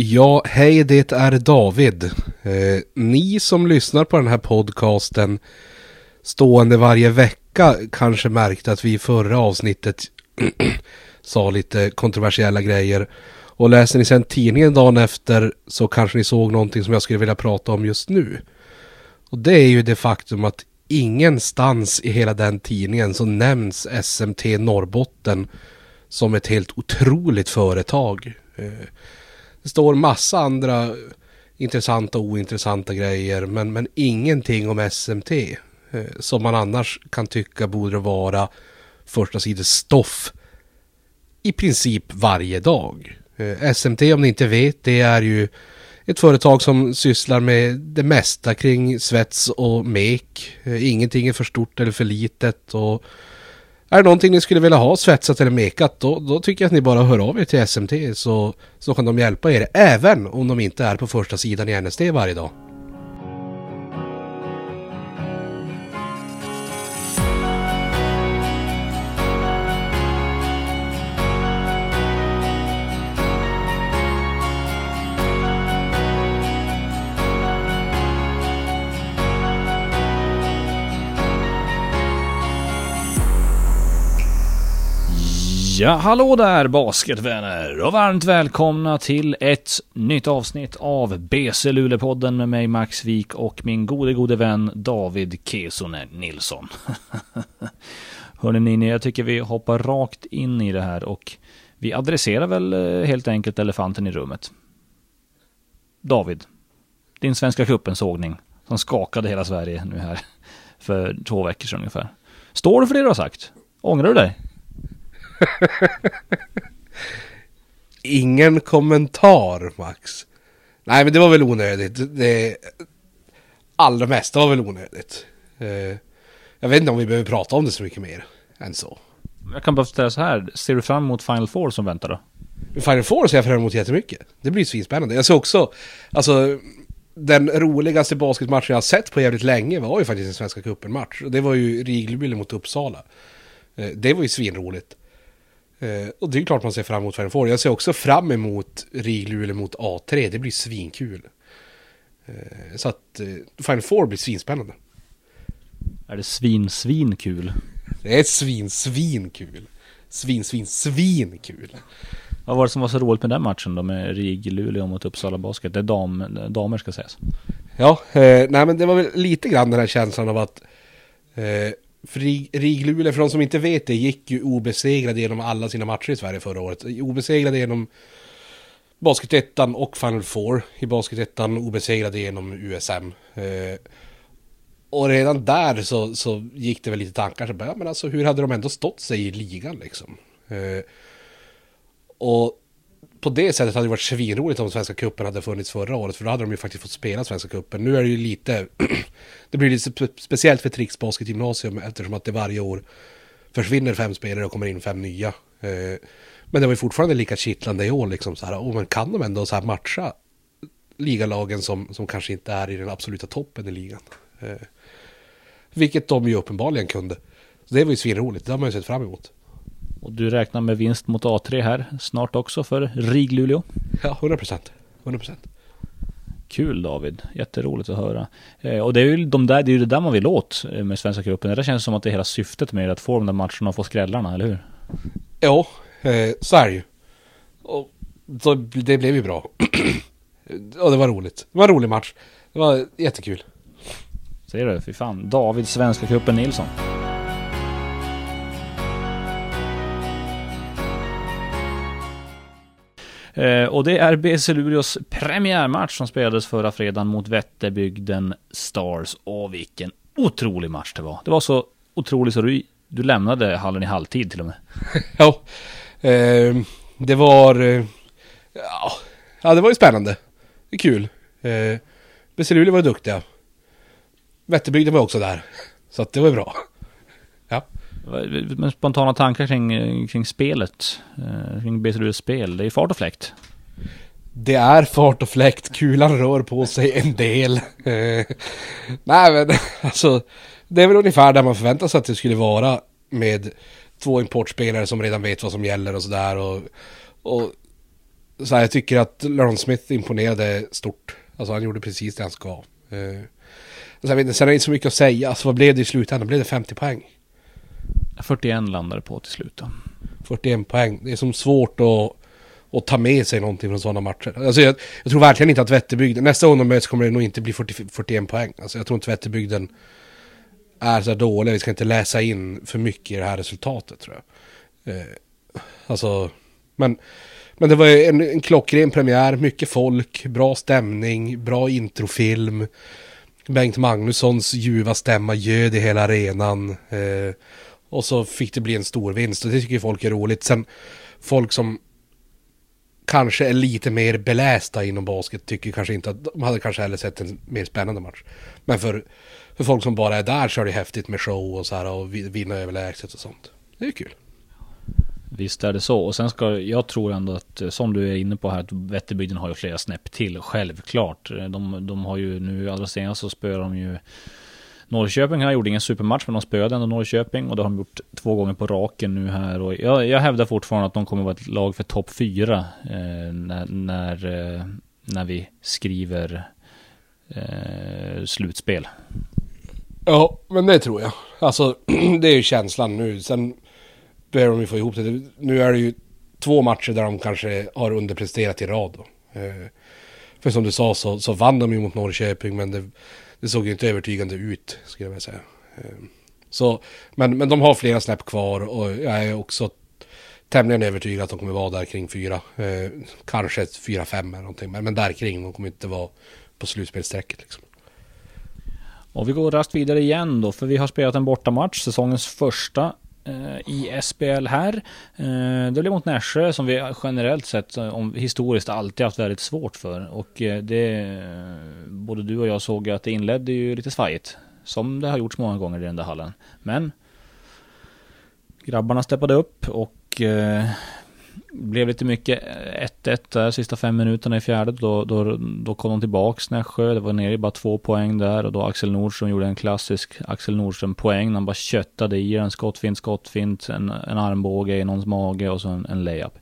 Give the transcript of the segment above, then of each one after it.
Ja, hej det är David. Eh, ni som lyssnar på den här podcasten stående varje vecka kanske märkte att vi i förra avsnittet sa lite kontroversiella grejer. Och läser ni sen tidningen dagen efter så kanske ni såg någonting som jag skulle vilja prata om just nu. Och det är ju det faktum att ingenstans i hela den tidningen så nämns SMT Norrbotten som ett helt otroligt företag. Eh, det står massa andra intressanta och ointressanta grejer men, men ingenting om SMT. Eh, som man annars kan tycka borde vara första sidans stoff i princip varje dag. Eh, SMT om ni inte vet det är ju ett företag som sysslar med det mesta kring svets och mek. Eh, ingenting är för stort eller för litet och är det någonting ni skulle vilja ha svetsat eller mekat då, då tycker jag att ni bara hör av er till SMT så, så kan de hjälpa er även om de inte är på första sidan i NSD varje dag. Ja, hallå där basketvänner och varmt välkomna till ett nytt avsnitt av BC Luleå-podden med mig Max Wik och min gode gode vän David Kesonen Nilsson. Hörrni ni, jag tycker vi hoppar rakt in i det här och vi adresserar väl eh, helt enkelt elefanten i rummet. David, din Svenska cupen-sågning som skakade hela Sverige nu här för två veckor sedan ungefär. Står du för det du har sagt? Ångrar du dig? Ingen kommentar Max. Nej men det var väl onödigt. Det allra mesta var väl onödigt. Eh, jag vet inte om vi behöver prata om det så mycket mer än så. Jag kan bara ställa så här. Ser du fram emot Final Four som väntar då? Final Four ser jag fram emot jättemycket. Det blir svinspännande. Jag ser också, alltså den roligaste basketmatchen jag har sett på jävligt länge var ju faktiskt en Svenska cupen-match. Det var ju Rigleby mot Uppsala. Eh, det var ju svinroligt. Eh, och det är klart man ser fram emot Final Four. Jag ser också fram emot Riglule mot A3. Det blir svinkul. Eh, så att eh, Final Four blir svinspännande. Är det svin, svin kul? Det är svin, svin kul. Svin, svin, svin kul. Vad var det som var så roligt med den matchen då med RIG Luleå mot Uppsala Basket? Det är dam, damer ska sägas. Ja, eh, nej men det var väl lite grann den här känslan av att eh, för Rig, Luleå, för de som inte vet det, gick ju obesegrade genom alla sina matcher i Sverige förra året. Obesegrade genom Basketettan och Final Four. I Basketettan obesegrade genom USM. Eh, och redan där så, så gick det väl lite tankar. Så bara, ja, men alltså, hur hade de ändå stått sig i ligan liksom? Eh, och på det sättet hade det varit svinroligt om Svenska Cupen hade funnits förra året. För då hade de ju faktiskt fått spela Svenska Cupen. Nu är det ju lite... det blir lite speciellt för Trix Basketgymnasium eftersom att det varje år försvinner fem spelare och kommer in fem nya. Eh, men det var ju fortfarande lika kittlande i år liksom så här. Oh, men kan de ändå så här matcha ligalagen som, som kanske inte är i den absoluta toppen i ligan? Eh, vilket de ju uppenbarligen kunde. Så det var ju svinroligt. Det har man ju sett fram emot. Och du räknar med vinst mot A3 här snart också för RIG Luleå? Ja, 100 procent. 100 procent. Kul David, jätteroligt att höra. Eh, och det är ju de där, det, är ju det där man vill åt eh, med Svenska cupen. Det känns som att det är hela syftet med att få de där matcherna och få skrällarna, eller hur? Ja, eh, så är det ju. Och så, det blev ju bra. och det var roligt. Det var en rolig match. Det var jättekul. Ser du? Fy fan. David Svenska cupen Nilsson. Eh, och det är BC Luleås premiärmatch som spelades förra fredagen mot Vätterbygden Stars. Och vilken otrolig match det var. Det var så otroligt så du, du lämnade hallen i halvtid till och med. ja, eh, det var... Eh, ja, det var ju spännande. Det är kul. Eh, BC Luleå var duktiga. Vätterbygden var också där. Så att det var bra. Ja. Men spontana tankar kring, kring spelet, eh, kring BCDs spel, det är fart och fläkt. Det är fart och fläkt, kulan rör på sig en del. Eh, nej men alltså, det är väl ungefär där man förväntar sig att det skulle vara med två importspelare som redan vet vad som gäller och sådär. Och, och så här, jag tycker att Leron Smith imponerade stort. Alltså han gjorde precis det han ska. Eh, alltså, sen, vet, sen är det inte så mycket att säga. Alltså vad blev det i slutändan? Blev det 50 poäng? 41 landade på till slut då. 41 poäng. Det är som svårt att, att ta med sig någonting från sådana matcher. Alltså jag, jag tror verkligen inte att Vätterbygden, nästa gång de möts kommer det nog inte bli 40, 41 poäng. Alltså jag tror inte Vätterbygden är så dålig. Vi ska inte läsa in för mycket i det här resultatet tror jag. Eh, alltså, men, men det var en, en klockren premiär, mycket folk, bra stämning, bra introfilm. Bengt Magnussons ljuva stämma ljöd i hela arenan. Eh, och så fick det bli en stor vinst och det tycker folk är roligt. Sen folk som kanske är lite mer belästa inom basket tycker kanske inte att de hade kanske hellre sett en mer spännande match. Men för, för folk som bara är där så är det häftigt med show och så här och vinna överlägset och sånt. Det är kul. Visst är det så. Och sen ska jag tror ändå att eh, som du är inne på här att Vätterbygden har ju flera snäpp till. Självklart. De, de har ju nu allra senast så spöar de ju Norrköping här gjorde ingen supermatch men de spöade ändå Norrköping och det har de gjort två gånger på raken nu här och jag, jag hävdar fortfarande att de kommer vara ett lag för topp fyra eh, när, när, eh, när vi skriver eh, slutspel. Ja, men det tror jag. Alltså, det är ju känslan nu. Sen behöver de ju få ihop det. Nu är det ju två matcher där de kanske har underpresterat i rad. Då. Eh, för som du sa så, så vann de ju mot Norrköping, men det, det såg ju inte övertygande ut, skulle jag vilja säga. Ehm, så, men, men de har flera snäpp kvar och jag är också tämligen övertygad att de kommer vara där kring fyra. Eh, kanske ett fyra, fem eller någonting. Men, men där kring, de kommer inte vara på slutspelsträcket liksom. Och vi går rast vidare igen då, för vi har spelat en bortamatch, säsongens första Eh, i SBL här. Eh, det blev mot Nässjö som vi generellt sett eh, om, historiskt alltid haft väldigt svårt för. Och det, både du och jag såg att det inledde ju lite svajigt. Som det har gjorts många gånger i den där hallen. Men grabbarna steppade upp och blev lite mycket eh, 1-1 där sista fem minuterna i fjärde. Då, då, då kom de tillbaks Nässjö. Det var nere i bara två poäng där och då Axel Nordström gjorde en klassisk Axel Nordström poäng. Han bara köttade i en skottfint, skottfint, en, en armbåge i någons mage och så en, en layup.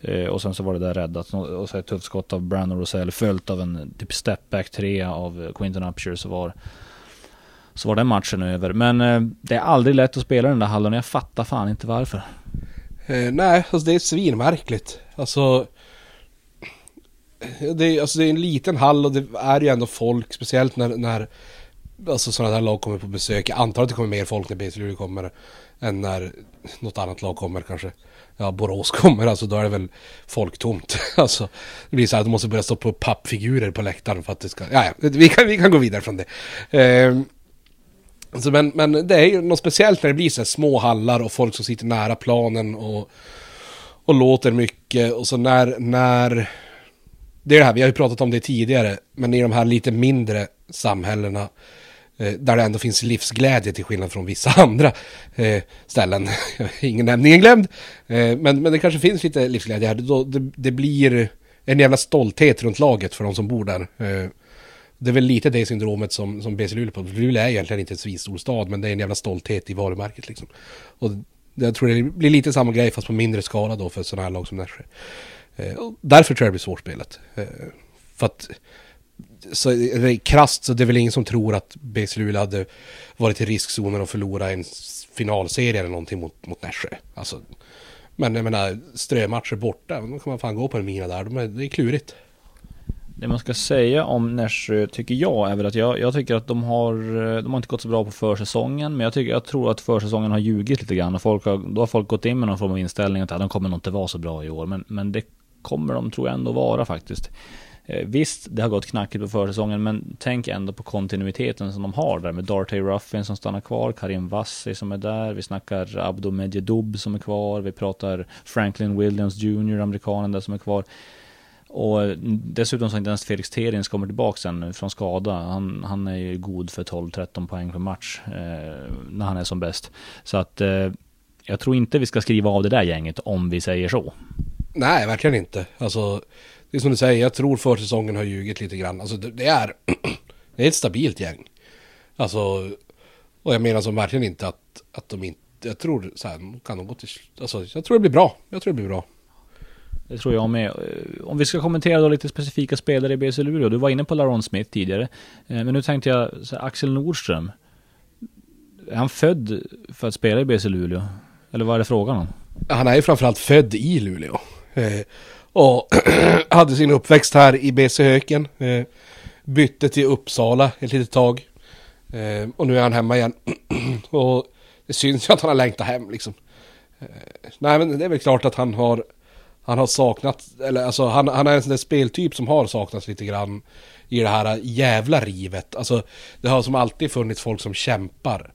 Eh, och sen så var det där räddat och så ett tufft skott av Brandon Rosell följt av en typ stepback 3 av Quinton Upshur så var så var den matchen över. Men eh, det är aldrig lätt att spela den där hallen och jag fattar fan inte varför. Eh, nej, alltså det är svinmärkligt. Alltså det, är, alltså det är en liten hall och det är ju ändå folk, speciellt när, när alltså sådana här lag kommer på besök. Jag antar att det kommer mer folk när BC Luleå kommer än när något annat lag kommer kanske. Ja, Borås kommer, alltså då är det väl folktomt. alltså, det blir så här att de måste börja stå på pappfigurer på läktaren för att det ska... Ja, ja vi kan, vi kan gå vidare från det. Eh, Alltså, men, men det är ju något speciellt när det blir så här små hallar och folk som sitter nära planen och, och låter mycket. Och så när, när... Det är det här, vi har ju pratat om det tidigare, men i de här lite mindre samhällena eh, där det ändå finns livsglädje till skillnad från vissa andra eh, ställen. Ingen nämning ingen glömd. Eh, men, men det kanske finns lite livsglädje här. Då, det, det blir en jävla stolthet runt laget för de som bor där. Eh, det är väl lite det syndromet som, som BC Luleå på. Luleå är egentligen inte en svinstor stad, men det är en jävla stolthet i varumärket liksom. Och jag tror det blir lite samma grej fast på mindre skala då för sådana här lag som Nässjö. Eh, därför tror jag det blir svårspelat. Eh, för att så är det krasst så det är väl ingen som tror att BC Luleå hade varit i riskzonen och förlora en finalserie eller någonting mot, mot Nässjö. Alltså, men jag menar, strömatcher borta, då kan man fan gå på en mina där. De är, det är klurigt. Det man ska säga om Nässjö tycker jag är väl att jag, jag tycker att de har, eh, de har inte gått så bra på försäsongen. Men jag, tycker, jag tror att försäsongen har ljugit lite grann. Och folk har, då har folk gått in med någon form av inställning att ja, de kommer nog inte vara så bra i år. Men, men det kommer de tror jag ändå vara faktiskt. Eh, visst, det har gått knackigt på försäsongen, men tänk ändå på kontinuiteten som de har där med Dartey Ruffin som stannar kvar, Karim Vassi som är där, vi snackar Abdo Medjedoub som är kvar, vi pratar Franklin Williams Jr, amerikanen där som är kvar. Och dessutom så har inte ens Felix Terins kommer tillbaka sen från skada. Han, han är ju god för 12-13 poäng per match eh, när han är som bäst. Så att eh, jag tror inte vi ska skriva av det där gänget om vi säger så. Nej, verkligen inte. Alltså, det är som du säger, jag tror försäsongen har ljugit lite grann. Alltså det, det är, det är ett stabilt gäng. Alltså, och jag menar som verkligen inte att, att de inte, jag tror så här, kan de gå till, alltså jag tror det blir bra. Jag tror det blir bra. Det tror jag med. Eh, om vi ska kommentera då lite specifika spelare i BC Luleå. Du var inne på Laron Smith tidigare. Eh, men nu tänkte jag, så Axel Nordström. Är han född för att spela i BC Luleå? Eller vad är det frågan om? Han är ju framförallt född i Luleå. Eh, och hade sin uppväxt här i BC Höken. Bytte till Uppsala ett litet tag. Och nu är han hemma igen. och det syns ju att han har längtat hem liksom. Nej men det är väl klart att han har han har saknat, eller alltså han, han är en sån där speltyp som har saknats lite grann i det här jävla rivet. Alltså det har som alltid funnits folk som kämpar.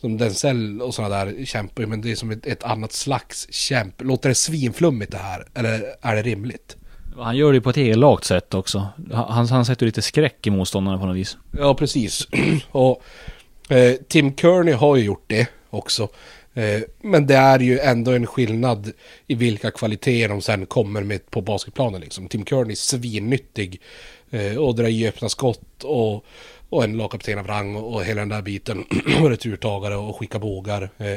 Som Denzel och sådana där kämpar men det är som ett, ett, annat slags kämp. Låter det svinflummigt det här? Eller är det rimligt? Han gör det på ett elakt sätt också. Han, han sätter lite skräck i motståndarna på något vis. Ja, precis. och eh, Tim Kearney har ju gjort det också. Eh, men det är ju ändå en skillnad i vilka kvaliteter de sen kommer med på basketplanen. Liksom. Tim Kearney är svinnyttig eh, och drar i öppna skott och, och en lagkapten av rang och, och hela den där biten. och returtagare och skicka bågar. Eh,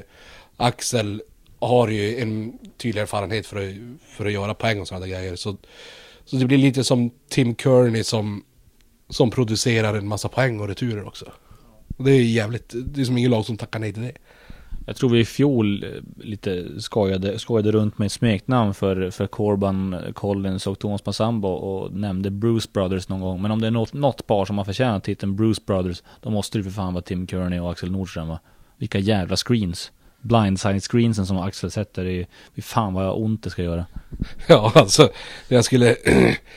Axel har ju en tydlig erfarenhet för att, för att göra poäng och sådana grejer. Så, så det blir lite som Tim Kearney som, som producerar en massa poäng och returer också. Och det är jävligt, det är som ingen lag som tackar nej till det. Jag tror vi i fjol eh, lite skojade, skojade runt med smeknamn för, för Corban Collins och Thomas Massambo och nämnde Bruce Brothers någon gång. Men om det är något, något par som har förtjänat titeln Bruce Brothers, då måste det för fan vara Tim Kearney och Axel Nordström va? Vilka jävla screens. Blindside screensen som Axel sätter i, fy fan vad ont det ska göra. Ja, alltså, jag skulle...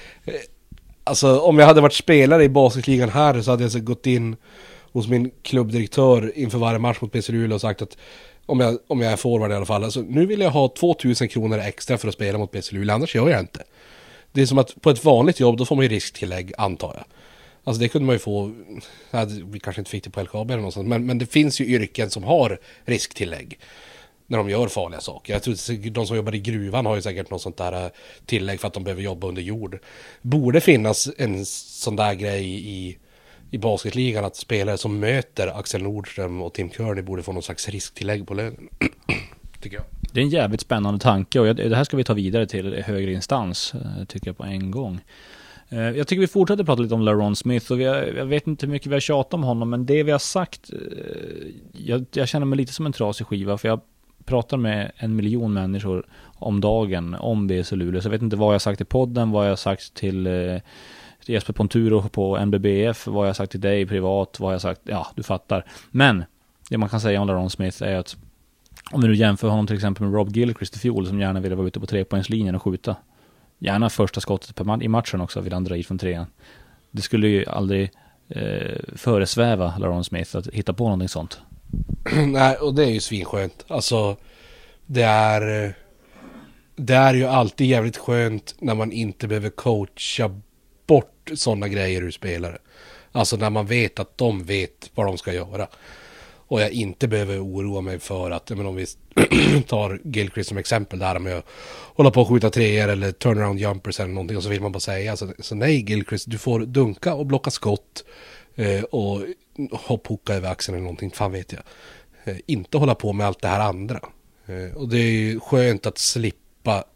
alltså, om jag hade varit spelare i basketligan här så hade jag så gått in hos min klubbdirektör inför varje match mot PC Luleå och sagt att om jag, om jag är forward i alla fall, alltså, nu vill jag ha 2000 kronor extra för att spela mot PC Luleå, annars gör jag inte. Det är som att på ett vanligt jobb, då får man ju risktillägg, antar jag. Alltså det kunde man ju få, vi kanske inte fick det på LKAB eller någonstans, men, men det finns ju yrken som har risktillägg. När de gör farliga saker. Jag tror de som jobbar i gruvan har ju säkert något sånt där äh, tillägg för att de behöver jobba under jord. Borde finnas en sån där grej i i basketligan att spelare som möter Axel Nordström och Tim Kearney borde få någon slags risktillägg på lönen. tycker jag. Det är en jävligt spännande tanke och det här ska vi ta vidare till högre instans, eh, tycker jag på en gång. Eh, jag tycker vi fortsätter prata lite om LaRon Smith och har, jag vet inte hur mycket vi har tjatat om honom, men det vi har sagt, eh, jag, jag känner mig lite som en trasig skiva, för jag pratar med en miljon människor om dagen om BC Luleå, så jag vet inte vad jag har sagt i podden, vad jag har sagt till Jesper Ponturo på NBBF, vad jag sagt till dig privat, vad jag sagt, ja du fattar. Men det man kan säga om Laron Smith är att om vi nu jämför honom till exempel med Rob Gilchrist i fjol som gärna ville vara ute på trepoängslinjen och skjuta. Gärna första skottet i matchen också vill han dra i från trean. Det skulle ju aldrig eh, föresväva Laron Smith att hitta på någonting sånt. Nej, och det är ju svinskönt. Alltså, det är... Eh, det är ju alltid jävligt skönt när man inte behöver coacha bort sådana grejer ur spelare. Alltså när man vet att de vet vad de ska göra. Och jag inte behöver oroa mig för att, men om vi tar Gilchrist som exempel där med att hålla på och skjuta treor eller turnaround jumpers eller någonting och så vill man bara säga så, så nej Gilchrist, du får dunka och blocka skott eh, och hopphucka över axeln eller någonting, fan vet jag. Eh, inte hålla på med allt det här andra. Eh, och det är ju skönt att slippa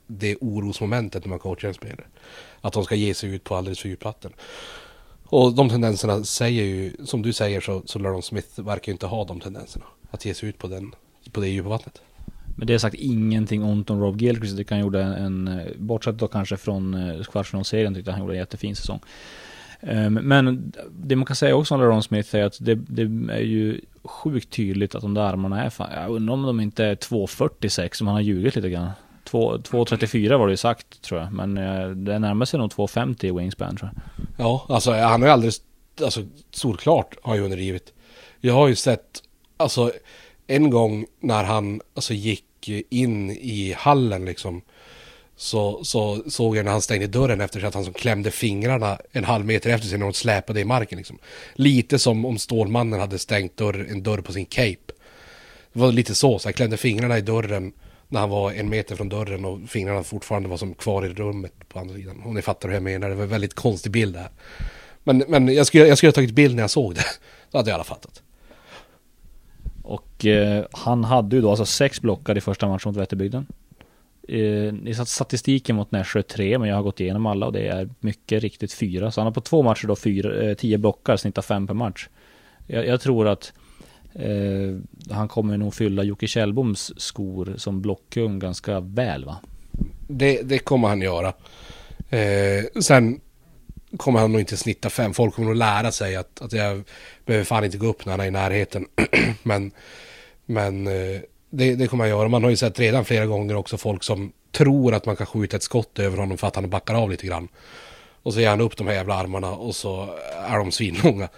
det orosmomentet när man coachar en spelare att de ska ge sig ut på alldeles för djupvatten. Och de tendenserna säger ju, som du säger så, så Laron Smith verkar ju inte ha de tendenserna. Att ge sig ut på, den, på det djupa vattnet. Men det är sagt ingenting ont om Rob Gilchrist. Det kan gjorde en, bortsett då kanske från eh, kvartsfinalserien tyckte han gjorde en jättefin säsong. Ehm, men det man kan säga också om Laron Smith är att det, det, är ju sjukt tydligt att de där armarna är fan, jag undrar om de inte är 2,46 om han har ljugit lite grann. 2.34 var det ju sagt tror jag. Men eh, det närmar sig nog 2.50 i wingspan tror jag. Ja, alltså han har ju alldeles, alltså solklart har ju underdrivit. Jag har ju sett, alltså en gång när han alltså gick in i hallen liksom. Så, så såg jag när han stängde dörren efter sig att han som klämde fingrarna en halv meter efter sig när de släpade i marken liksom. Lite som om Stålmannen hade stängt dörr, en dörr på sin cape. Det var lite så, så han klämde fingrarna i dörren när han var en meter från dörren och fingrarna fortfarande var som kvar i rummet på andra sidan. Om ni fattar hur jag menar, det var en väldigt konstig bild det här. Men, men jag, skulle, jag skulle ha tagit bild när jag såg det. Då hade jag alla fattat. Och eh, han hade ju då alltså sex blockar i första matchen mot Vätterbygden. Eh, satt statistiken mot Nässjö 3, men jag har gått igenom alla och det är mycket riktigt fyra. Så han har på två matcher då fyra, eh, tio blockar, snittar fem per match. Jag, jag tror att eh, han kommer nog fylla Jocke Kjellboms skor som blockkung ganska väl va? Det, det kommer han göra. Eh, sen kommer han nog inte snitta fem. Folk kommer nog lära sig att, att jag behöver fan inte gå upp när han är i närheten. men men eh, det, det kommer han göra. Man har ju sett redan flera gånger också folk som tror att man kan skjuta ett skott över honom för att han backar av lite grann. Och så ger han upp de här jävla armarna och så är de svinlånga.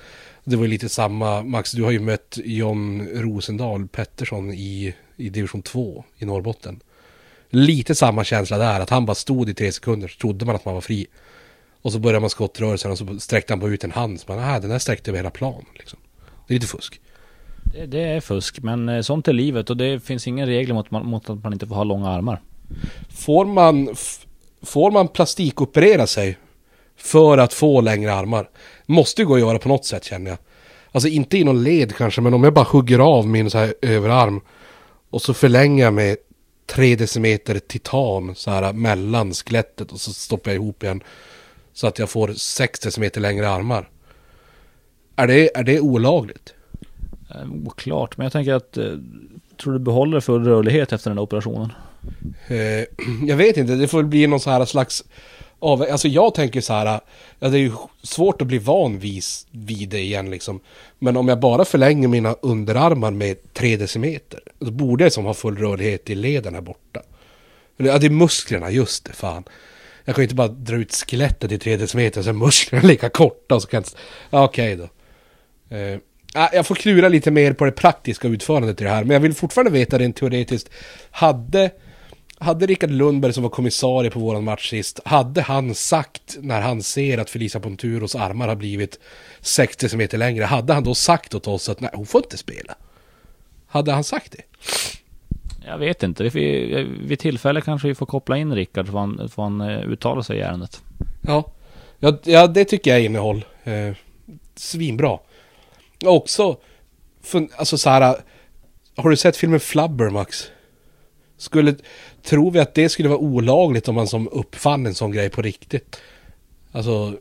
Det var lite samma, Max, du har ju mött John Rosendal Pettersson i, i division 2 i Norrbotten. Lite samma känsla där, att han bara stod i tre sekunder så trodde man att man var fri. Och så började man skottrörelsen och så sträckte han bara ut en hand. Så man, ah, den där sträckte över hela plan. Liksom. Det är lite fusk. Det, det, är fusk, men eh, sånt är livet och det finns inga regler mot, mot att man inte får ha långa armar. Får man, får man plastikoperera sig för att få längre armar? Måste gå att göra på något sätt känner jag. Alltså inte i någon led kanske, men om jag bara hugger av min så här överarm och så förlänger jag med 3 decimeter titan så här mellan skelettet och så stoppar jag ihop igen. Så att jag får 6 decimeter längre armar. Är det, är det olagligt? Eh, oklart, men jag tänker att eh, tror du behåller full rörlighet efter den här operationen? Eh, jag vet inte, det får bli någon så här slags av, alltså jag tänker så här, ja, det är ju svårt att bli van vis, vid det igen liksom. Men om jag bara förlänger mina underarmar med 3 decimeter, då borde jag som ha full rörlighet i leden här borta. Ja, det är musklerna, just det, fan. Jag kan ju inte bara dra ut skelettet i 3 decimeter och är musklerna lika korta och så kan jag... Okej okay då. Uh, jag får klura lite mer på det praktiska utförandet i det här, men jag vill fortfarande veta rent teoretiskt. Hade, hade Rickard Lundberg som var kommissarie på våran match sist, hade han sagt när han ser att Felisa Ponturos armar har blivit 60 cm längre, hade han då sagt åt oss att nej, hon får inte spela? Hade han sagt det? Jag vet inte. Vid tillfälle kanske vi får koppla in Rickard så han, får han eh, uttala sig i ärendet. Ja. ja, ja det tycker jag är innehåll. Eh, svinbra. Också, för, alltså så här, har du sett filmen Flubber Max? Skulle, tror vi att det skulle vara olagligt om man som uppfann en sån grej på riktigt? Alltså,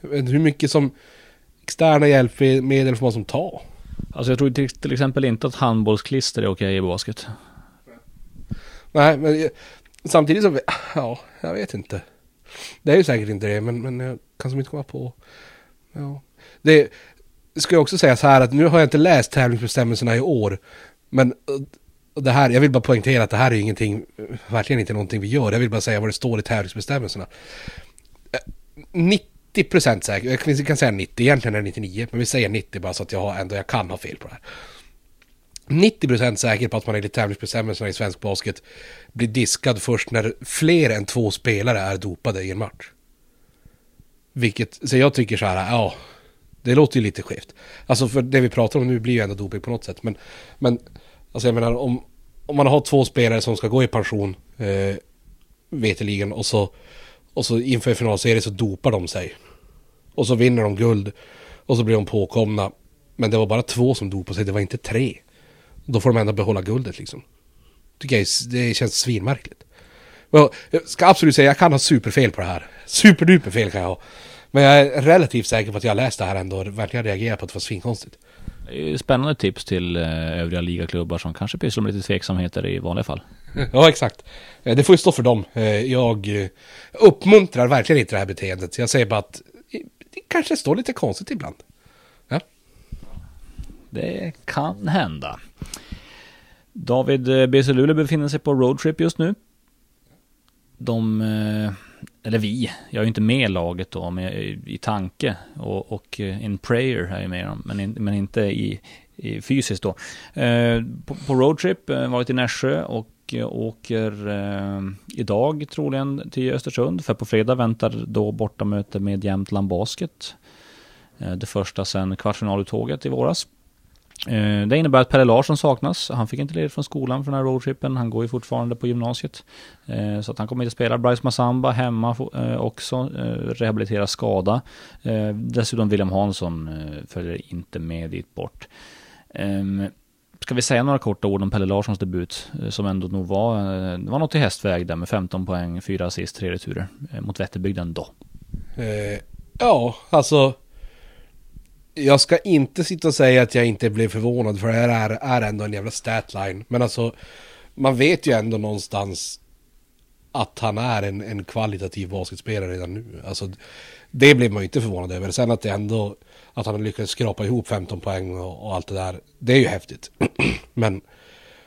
hur mycket som externa hjälpmedel får man som ta? Alltså jag tror till, till exempel inte att handbollsklister är okej i basket. Nej, men samtidigt så, ja, jag vet inte. Det är ju säkert inte det, men, men jag kan som inte komma på. Ja. Det, ska jag också säga så här att nu har jag inte läst tävlingsbestämmelserna i år. Men det här, jag vill bara poängtera att det här är ingenting, verkligen inte någonting vi gör. Jag vill bara säga vad det står i tävlingsbestämmelserna. Eh, 90% säker, jag kan säga 90, egentligen är det 99, men vi säger 90 bara så att jag ändå jag kan ha fel på det här. 90% säker på att man enligt tävlingsbestämmelserna i svensk basket blir diskad först när fler än två spelare är dopade i en match. Vilket, så jag tycker så här, ja, det låter ju lite skevt. Alltså för det vi pratar om nu blir ju ändå doping på något sätt. Men, men alltså jag menar om, om man har två spelare som ska gå i pension eh, veteligen och så, och så inför finalserien så dopar de sig. Och så vinner de guld. Och så blir de påkomna. Men det var bara två som dopade sig, det var inte tre. Då får de ändå behålla guldet liksom. Tycker jag det känns svinmärkligt. Jag ska absolut säga, jag kan ha superfel på det här. Superduperfel kan jag ha. Men jag är relativt säker på att jag har läst det här ändå och verkligen reagerat på att det var svinkonstigt. Spännande tips till eh, övriga ligaklubbar som kanske pysslar med lite tveksamheter i vanliga fall. Ja, exakt. Eh, det får ju stå för dem. Eh, jag uppmuntrar verkligen inte det här beteendet. Jag säger bara att det kanske står lite konstigt ibland. Ja. Det kan hända. David BC Luleå befinner sig på roadtrip just nu. De eller vi, jag är ju inte med i laget då, men i tanke och, och eh, in prayer är jag med men, in, men inte i, i fysiskt då. Eh, på, på roadtrip, eh, varit i Nässjö och eh, åker eh, idag troligen till Östersund, för på fredag väntar då bortamöte med Jämtland Basket. Eh, det första sedan kvartsfinaluttåget i våras. Eh, det innebär att Pelle Larsson saknas. Han fick inte ledigt från skolan för den här roadtrippen. Han går ju fortfarande på gymnasiet. Eh, så att han kommer inte spela. Bryce Massamba hemma eh, också. Rehabilitera skada. Dessutom William Hansson följer inte med dit bort. Ehm, ska vi säga några korta ord om Pelle Larssons debut? Som ändå nog var, det var något i hästväg där med 15 poäng, 4 assist, 3 returer mot Vätterbygden då. Ja, alltså. Jag ska inte sitta och säga att jag inte blev förvånad för det här är, är ändå en jävla statline. Men alltså, man vet ju ändå någonstans att han är en, en kvalitativ basketspelare redan nu. Alltså, det blev man ju inte förvånad över. Sen att det ändå, att han lyckats skrapa ihop 15 poäng och, och allt det där, det är ju häftigt. men,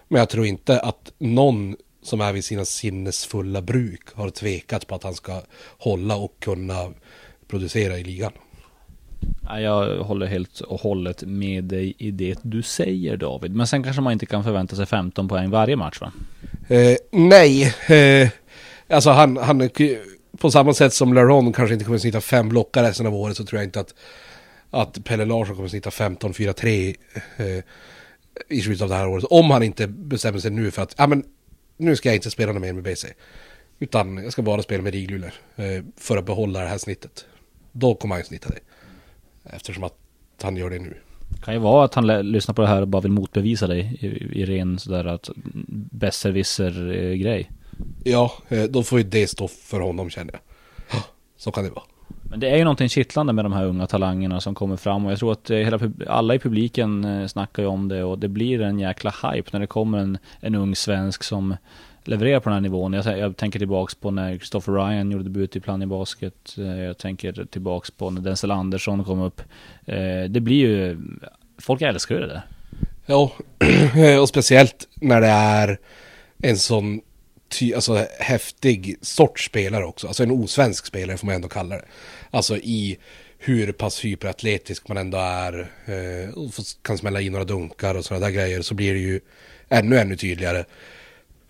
men jag tror inte att någon som är vid sina sinnesfulla bruk har tvekat på att han ska hålla och kunna producera i ligan. Jag håller helt och hållet med dig i det du säger David. Men sen kanske man inte kan förvänta sig 15 poäng varje match va? Eh, nej, eh, alltså han, han, på samma sätt som Laron kanske inte kommer att snitta fem blockar resten av året så tror jag inte att, att Pelle Larsson kommer att snitta 15-4-3 eh, i slutet av det här året. Om han inte bestämmer sig nu för att, ja men nu ska jag inte spela mer med BC. Utan jag ska bara spela med Riglule eh, för att behålla det här snittet. Då kommer han ju snitta det. Eftersom att han gör det nu. Kan ju vara att han lyssnar på det här och bara vill motbevisa dig i, i ren sådär att besserwisser-grej. Ja, eh, då får ju det stå för honom känner jag. Så kan det vara. Men det är ju någonting kittlande med de här unga talangerna som kommer fram och jag tror att eh, hela, alla i publiken eh, snackar ju om det och det blir en jäkla hype när det kommer en, en ung svensk som leverera på den här nivån. Jag, jag tänker tillbaks på när Christopher Ryan gjorde debut i Plannja Basket. Eh, jag tänker tillbaks på när Denzel Andersson kom upp. Eh, det blir ju, folk älskar ju det där. Ja, och speciellt när det är en sån ty, alltså, häftig sorts spelare också. Alltså en osvensk spelare får man ändå kalla det. Alltså i hur pass hyperatletisk man ändå är. Eh, och kan smälla in några dunkar och sådana där grejer. Så blir det ju ännu, ännu tydligare.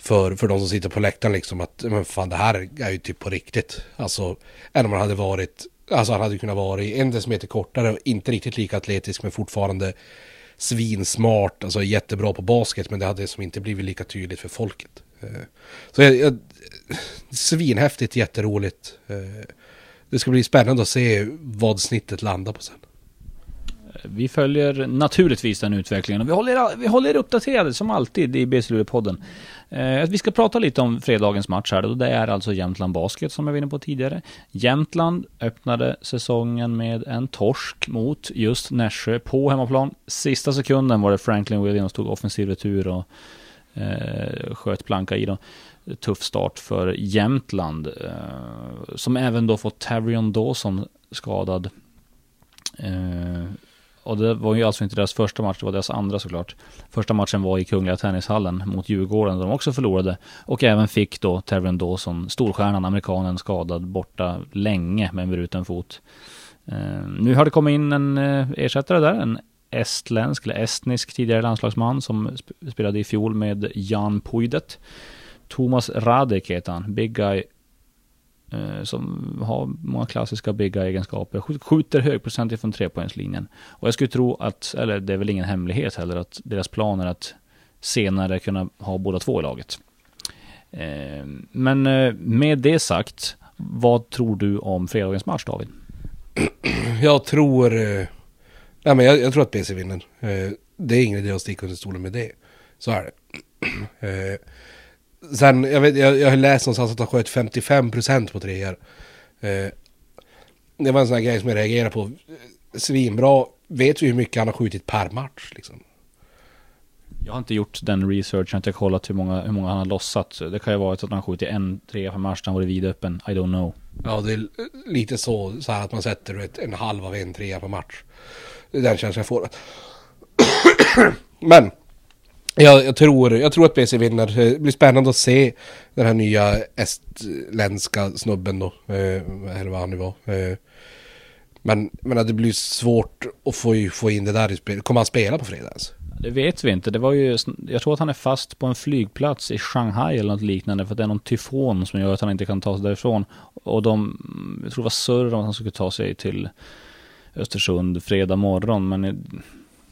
För, för de som sitter på läktaren liksom att men fan det här är ju typ på riktigt. Alltså än om man hade varit, alltså han hade kunnat vara en decimeter kortare, inte riktigt lika atletisk men fortfarande svinsmart, alltså jättebra på basket men det hade som inte blivit lika tydligt för folket. Eh, så jag, jag, svinhäftigt, jätteroligt. Eh, det ska bli spännande att se vad snittet landar på sen. Vi följer naturligtvis den utvecklingen och vi håller, vi håller uppdaterade som alltid i BC-podden. Eh, vi ska prata lite om fredagens match här och det är alltså Jämtland Basket som jag var inne på tidigare. Jämtland öppnade säsongen med en torsk mot just Nässjö på hemmaplan. Sista sekunden var det Franklin Williams tog offensiv retur och eh, sköt planka i dem. Tuff start för Jämtland. Eh, som även då fått Tavrion Dawson skadad. Eh, och det var ju alltså inte deras första match, det var deras andra såklart. Första matchen var i Kungliga Tennishallen mot Djurgården, där de också förlorade. Och även fick då Tavrion Dawson, storstjärnan, amerikanen, skadad borta länge med en bruten fot. Eh, nu har det kommit in en eh, ersättare där, en estländsk, eller estnisk tidigare landslagsman som spelade i fjol med Jan Puidet. Thomas Radek heter han, big guy Eh, som har många klassiska bygga egenskaper. Skjuter högprocentigt från trepoängslinjen. Och jag skulle tro att, eller det är väl ingen hemlighet heller, att deras plan är att senare kunna ha båda två i laget. Eh, men eh, med det sagt, vad tror du om fredagens match David? Jag tror Nej, men jag, jag tror att BC vinner. Det är ingen idé att sticka under stolen med det. Så är det. Sen, jag, vet, jag, jag har läst någonstans att han sköt 55% på treor. Eh, det var en sån här grej som jag reagerade på. Svinbra. Vet vi hur mycket han har skjutit per match liksom? Jag har inte gjort den researchen, jag har inte kollat hur många, hur många han har lossat. Det kan ju vara att han har skjutit en trea per match, han varit vidöppen. I don't know. Ja, det är lite så, så här att man sätter ett, en halv av en trea per match. Den känslan jag får. Men jag, jag, tror, jag tror att BC vinner. Eh, det blir spännande att se den här nya estländska snubben då. Eh, eller vad han nu var. Eh, men, men det blir svårt att få, få in det där i spel. Kommer han spela på fredag ens? Det vet vi inte. Det var ju, jag tror att han är fast på en flygplats i Shanghai eller något liknande. För att det är någon tyfon som gör att han inte kan ta sig därifrån. Och de, jag tror det var surr om att han skulle ta sig till Östersund fredag morgon. Men eh,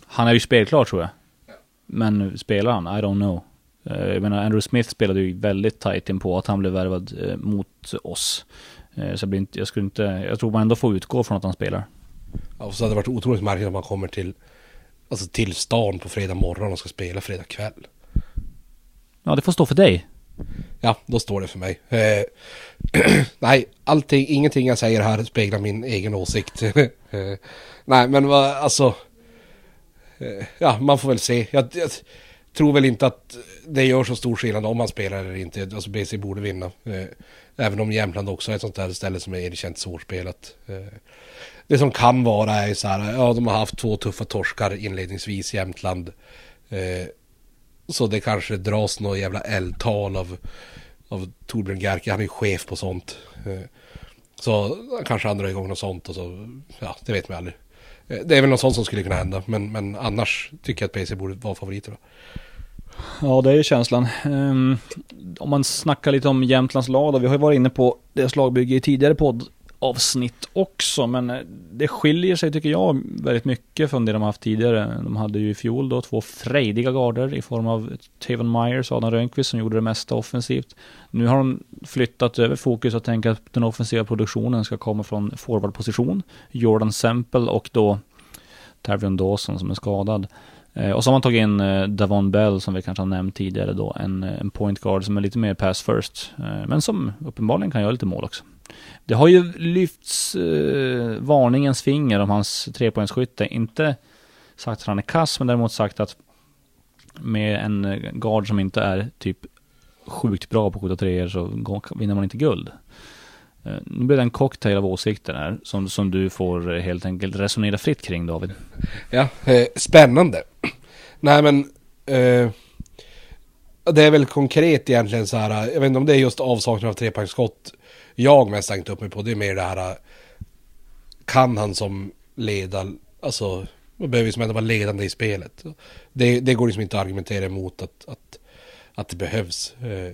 han är ju spelklar tror jag. Men spelar han? I don't know. Eh, jag menar, Andrew Smith spelade ju väldigt tight in på att han blev värvad eh, mot oss. Eh, så jag, blir inte, jag skulle inte, jag tror man ändå får utgå från att han spelar. Ja, och så hade det varit otroligt märkligt om man kommer till alltså till stan på fredag morgon och ska spela fredag kväll. Ja, det får stå för dig. Ja, då står det för mig. Eh, nej, allting, ingenting jag säger här speglar min egen åsikt. eh, nej, men vad, alltså... Ja, man får väl se. Jag, jag, tror väl inte att det gör så stor skillnad om man spelar eller inte. Alltså BC borde vinna. Eh, även om Jämtland också är ett sånt här ställe som är erkänt svårspelat. Eh, det som kan vara är så här, ja de har haft två tuffa torskar inledningsvis i Jämtland. Eh, så det kanske dras något jävla eldtal av, av Torbjörn Gerke. Han är ju chef på sånt. Så kanske han drar igång något sånt och så, ja det vet man aldrig. Eh, det är väl något sånt som skulle kunna hända. Men, men annars tycker jag att PC borde vara favoriter. Då. Ja, det är känslan. Um, om man snackar lite om Jämtlands lag då, vi har ju varit inne på deras lagbygge i tidigare podd. Avsnitt också, men eh, det skiljer sig tycker jag väldigt mycket från det de haft tidigare. De hade ju i fjol då två frejdiga garder i form av Taven Myers och Adam Rönnqvist som gjorde det mesta offensivt. Nu har de flyttat över fokus och tänker att den offensiva produktionen ska komma från forwardposition. Jordan Semple och då Tavion Dawson som är skadad. Eh, och så har man tagit in eh, Davon Bell som vi kanske har nämnt tidigare då, en, en point guard som är lite mer pass first, men som uppenbarligen kan göra lite mål också. Det har ju lyfts eh, varningens finger om hans trepoängsskytte, inte sagt att han är kass, men däremot sagt att med en eh, guard som inte är typ sjukt bra på att skjuta treor så vinner man inte guld. Eh, nu blir det en cocktail av åsikter här som, som du får helt enkelt resonera fritt kring David. Ja, eh, spännande. Nej men eh, det är väl konkret egentligen så här. Jag vet inte om det är just avsaknad av trepoängsskott jag mest tänkt upp mig på. Det är mer det här. Kan han som leda, alltså man behöver liksom ändå vara ledande i spelet. Det, det går liksom inte att argumentera emot att, att, att det behövs. Eh,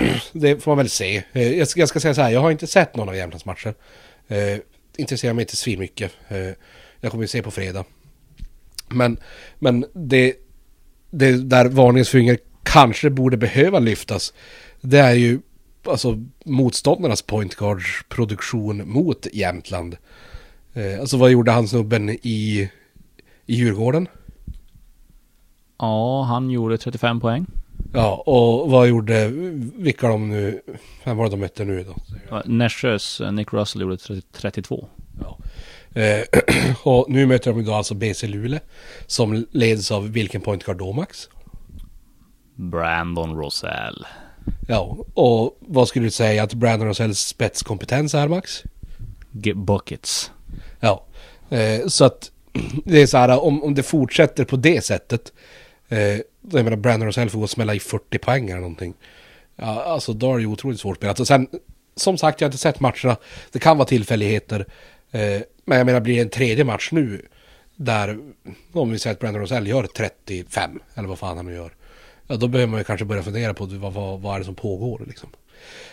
det får man väl se. Eh, jag ska, jag ska säga så här, jag har inte sett någon av Jämtlands matcher. Eh, intresserar mig inte svinmycket. Jag kommer ju se på fredag. Men, men det, det där varningens finger kanske borde behöva lyftas. Det är ju alltså motståndarnas point guards produktion mot Jämtland. Eh, alltså vad gjorde han snubben i, i Djurgården? Ja, han gjorde 35 poäng. Ja, och vad gjorde, vilka de nu, vem var det de mötte nu då? Nässjös eh, Nick Russell gjorde 32. Ja. Eh, och nu möter de då alltså BC Luleå som leds av vilken pointguard då Max? Brandon Rosell. Ja, och vad skulle du säga att Brandon Rosells spetskompetens är Max? Get buckets. Ja, eh, så att det är så här om, om det fortsätter på det sättet. Eh, jag menar Brandon Rosell får gå och smälla i 40 poäng eller någonting. Ja, alltså då är det ju otroligt svårt spelat. Och sen, som sagt, jag har inte sett matcherna. Det kan vara tillfälligheter. Eh, men jag menar, blir det en tredje match nu där, om vi säger att Brandon Rosell gör 35, eller vad fan han nu gör. Ja, då behöver man ju kanske börja fundera på vad, vad, vad är det som pågår liksom.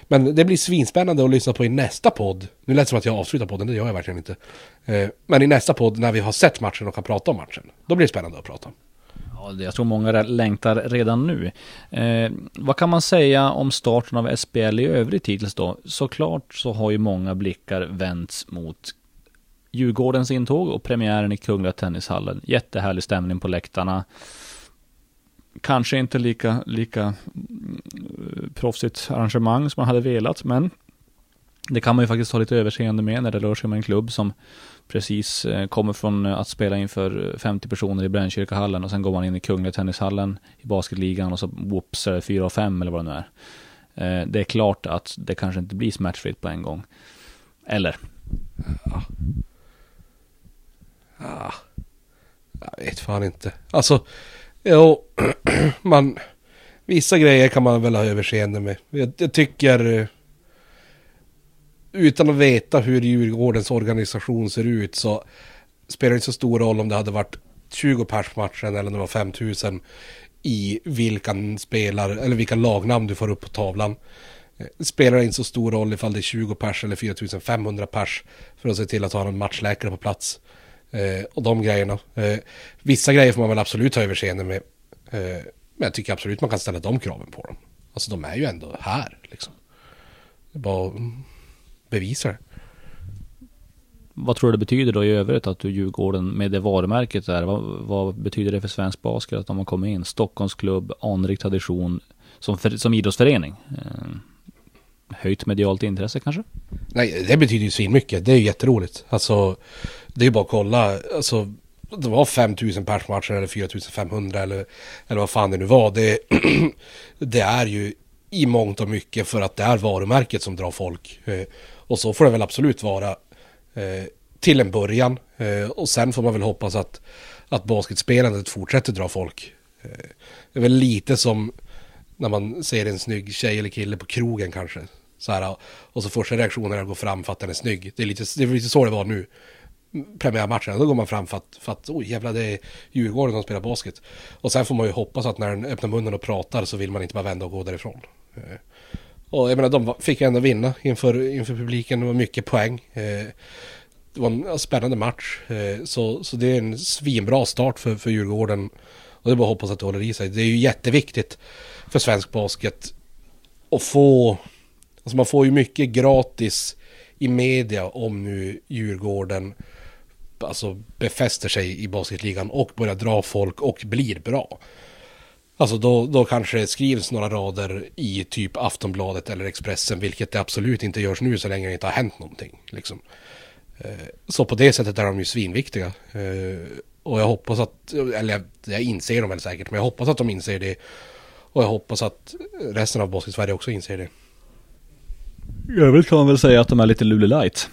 Men det blir svinspännande att lyssna på i nästa podd. Nu lät det som att jag avslutar podden, det gör jag verkligen inte. Eh, men i nästa podd när vi har sett matchen och kan prata om matchen. Då blir det spännande att prata. Ja, jag tror många längtar redan nu. Eh, vad kan man säga om starten av SBL i övrigt hittills då? Såklart så har ju många blickar vänts mot Djurgårdens intåg och premiären i Kungliga Tennishallen. Jättehärlig stämning på läktarna. Kanske inte lika, lika mm, proffsigt arrangemang som man hade velat, men det kan man ju faktiskt ha lite överseende med när det rör sig om en klubb som precis eh, kommer från eh, att spela inför eh, 50 personer i Brännkyrkahallen och sen går man in i Kungliga Tennishallen i basketligan och så whoops är det 4 och 5 eller vad det nu är. Det är klart att det kanske inte blir smärtfritt på en gång. Eller? Ja. ja. Jag vet fan inte. Alltså, jo, man... Vissa grejer kan man väl ha överseende med. Jag, jag tycker eh, utan att veta hur Djurgårdens organisation ser ut så spelar det inte så stor roll om det hade varit 20 pers matchen eller om det var 5000 i vilka spelar eller vilka lagnamn du får upp på tavlan. Eh, det spelar inte så stor roll ifall det är 20 pers eller 4500 pers för att se till att ha en matchläkare på plats. Eh, och de grejerna. Eh, vissa grejer får man väl absolut ha överseende med. Eh, men jag tycker absolut man kan ställa de kraven på dem. Alltså de är ju ändå här liksom. Det är bara mm, bevisar det. Vad tror du det betyder då i övrigt att du Djurgården med det varumärket där? Vad, vad betyder det för svensk basket att de har kommit in? Stockholmsklubb, anrik tradition som, för, som idrottsförening. Eh, Höjt medialt intresse kanske? Nej, det betyder ju svinmycket. Det är ju jätteroligt. Alltså, det är ju bara att kolla. Alltså, det var 5000 pers matcher eller 4500 eller, eller vad fan det nu var. Det, det är ju i mångt och mycket för att det är varumärket som drar folk. Eh, och så får det väl absolut vara eh, till en början. Eh, och sen får man väl hoppas att, att basketspelandet fortsätter dra folk. Det är väl lite som när man ser en snygg tjej eller kille på krogen kanske. Så här, och så första reaktionen är att gå fram för att den är snygg. Det är lite, det är lite så det var nu. Premiärmatchen, då går man fram för att, för att oj jävlar det är Djurgården som spelar basket. Och sen får man ju hoppas att när den öppnar munnen och pratar så vill man inte bara vända och gå därifrån. Eh. Och jag menar de fick ändå vinna inför, inför publiken, det var mycket poäng. Eh, det var en spännande match. Eh, så, så det är en svinbra start för, för Djurgården. Och det är bara att hoppas att det håller i sig. Det är ju jätteviktigt för svensk basket att få... Alltså man får ju mycket gratis i media om nu Djurgården alltså befäster sig i basketligan och börjar dra folk och blir bra. Alltså då, då kanske det skrivs några rader i typ Aftonbladet eller Expressen, vilket det absolut inte görs nu så länge det inte har hänt någonting. Liksom. Eh, så på det sättet är de ju svinviktiga. Eh, och jag hoppas att, eller jag inser dem väl säkert, men jag hoppas att de inser det och jag hoppas att resten av Basket-Sverige också inser det. I övrigt kan man väl säga att de är lite Luleå light.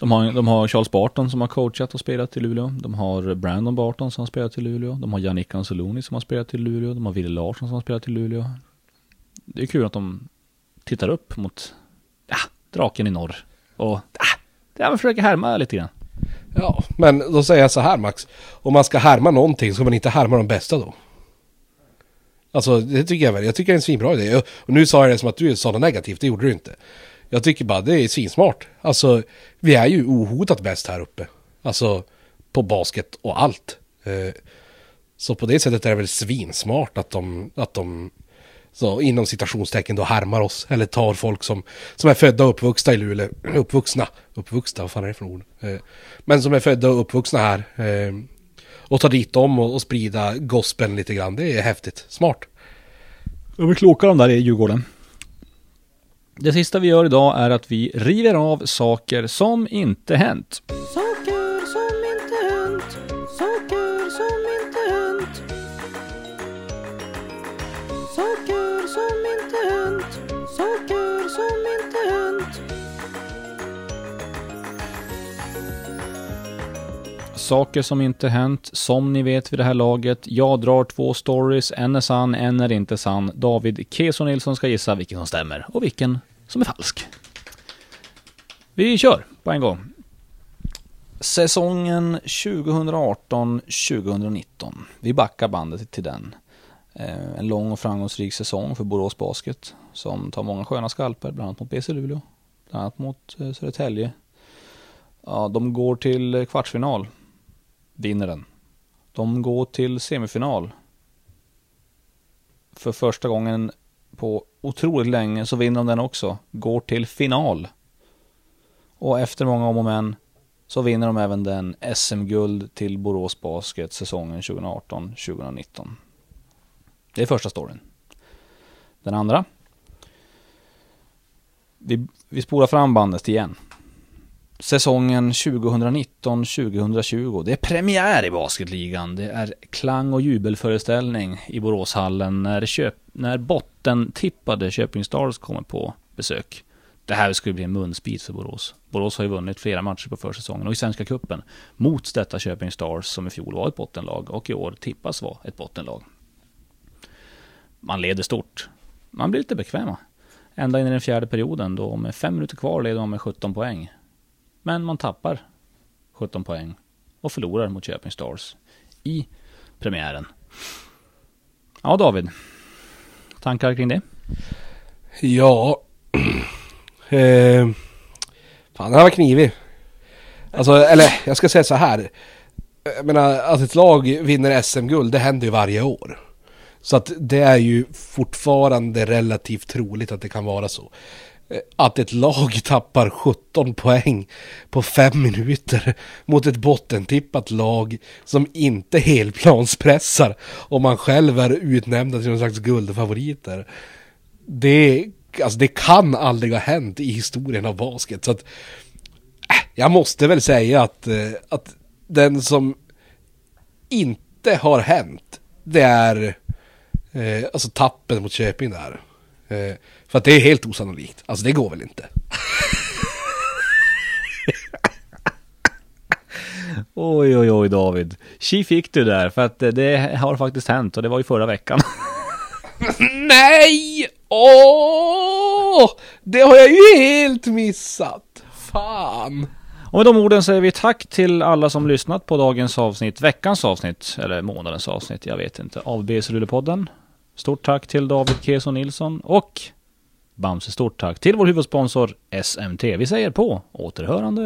De har, de har Charles Barton som har coachat och spelat i Luleå. De har Brandon Barton som har spelat i Luleå. De har Jannik Anzaloni som har spelat i Luleå. De har Wille Larsson som har spelat i Luleå. Det är kul att de tittar upp mot ja, draken i norr. Och ja, man försöker härma lite grann. Ja, men då säger jag så här Max. Om man ska härma någonting ska man inte härma de bästa då. Alltså det tycker jag väl. Jag tycker det är en svinbra idé. Och nu sa jag det som att du sa något negativt, det gjorde du inte. Jag tycker bara det är svinsmart. Alltså vi är ju ohotat bäst här uppe. Alltså på basket och allt. Eh, så på det sättet är det väl svinsmart att de, att de så inom citationstecken då härmar oss. Eller tar folk som, som är födda och uppvuxna i Luleå. Uppvuxna. Uppvuxna, vad fan är det för ord? Eh, men som är födda och uppvuxna här. Eh, och ta dit dem och, och sprida gospeln lite grann. Det är häftigt. Smart. De är kloka de där i Djurgården. Det sista vi gör idag är att vi river av saker som inte hänt. Saker Saker som inte hänt, som ni vet vid det här laget. Jag drar två stories, en är sann, en är inte sann. David Keso Nilsson ska gissa vilken som stämmer och vilken som är falsk. Vi kör på en gång. Säsongen 2018-2019. Vi backar bandet till den. Eh, en lång och framgångsrik säsong för Borås Basket som tar många sköna skalper, bland annat mot BC Luleå, bland annat mot eh, Södertälje. Ja, de går till kvartsfinal, vinner den. De går till semifinal. För första gången på otroligt länge så vinner de den också. Går till final. Och efter många om och men så vinner de även den SM-guld till Borås Basket säsongen 2018-2019. Det är första storyn. Den andra. Vi, vi spolar fram bandet igen säsongen 2019-2020. Det är premiär i basketligan. Det är klang och jubelföreställning i Boråshallen när, köp, när bottentippade Köping Stars kommer på besök. Det här skulle bli en munsbit för Borås. Borås har ju vunnit flera matcher på försäsongen och i Svenska Cupen mot detta Köping Stars som i fjol var ett bottenlag och i år tippas vara ett bottenlag. Man leder stort. Man blir lite bekväma. Ända in i den fjärde perioden då med fem minuter kvar leder man med 17 poäng. Men man tappar 17 poäng och förlorar mot Köping Stars i premiären. Ja, David. Tankar kring det? Ja. eh, fan, den var knivig. Alltså, eller jag ska säga så här. Jag menar, att ett lag vinner SM-guld, det händer ju varje år. Så att det är ju fortfarande relativt troligt att det kan vara så. Eh, att ett lag tappar 17 poäng på fem minuter mot ett bottentippat lag som inte helplanspressar och man själv är utnämnda till någon slags guldfavoriter. Det, alltså det kan aldrig ha hänt i historien av basket. Så att, eh, jag måste väl säga att, eh, att den som inte har hänt, det är eh, alltså tappen mot Köping där. Eh, för att det är helt osannolikt. Alltså det går väl inte. Oj, oj, oj David. Tji fick du där, för att det har faktiskt hänt och det var ju förra veckan. Nej! Åh! Det har jag ju helt missat. Fan. Och med de orden säger vi tack till alla som lyssnat på dagens avsnitt, veckans avsnitt, eller månadens avsnitt, jag vet inte, av BC Luleå-podden. Stort tack till David Keso Nilsson och Bamse, stort tack till vår huvudsponsor SMT. Vi säger på återhörande.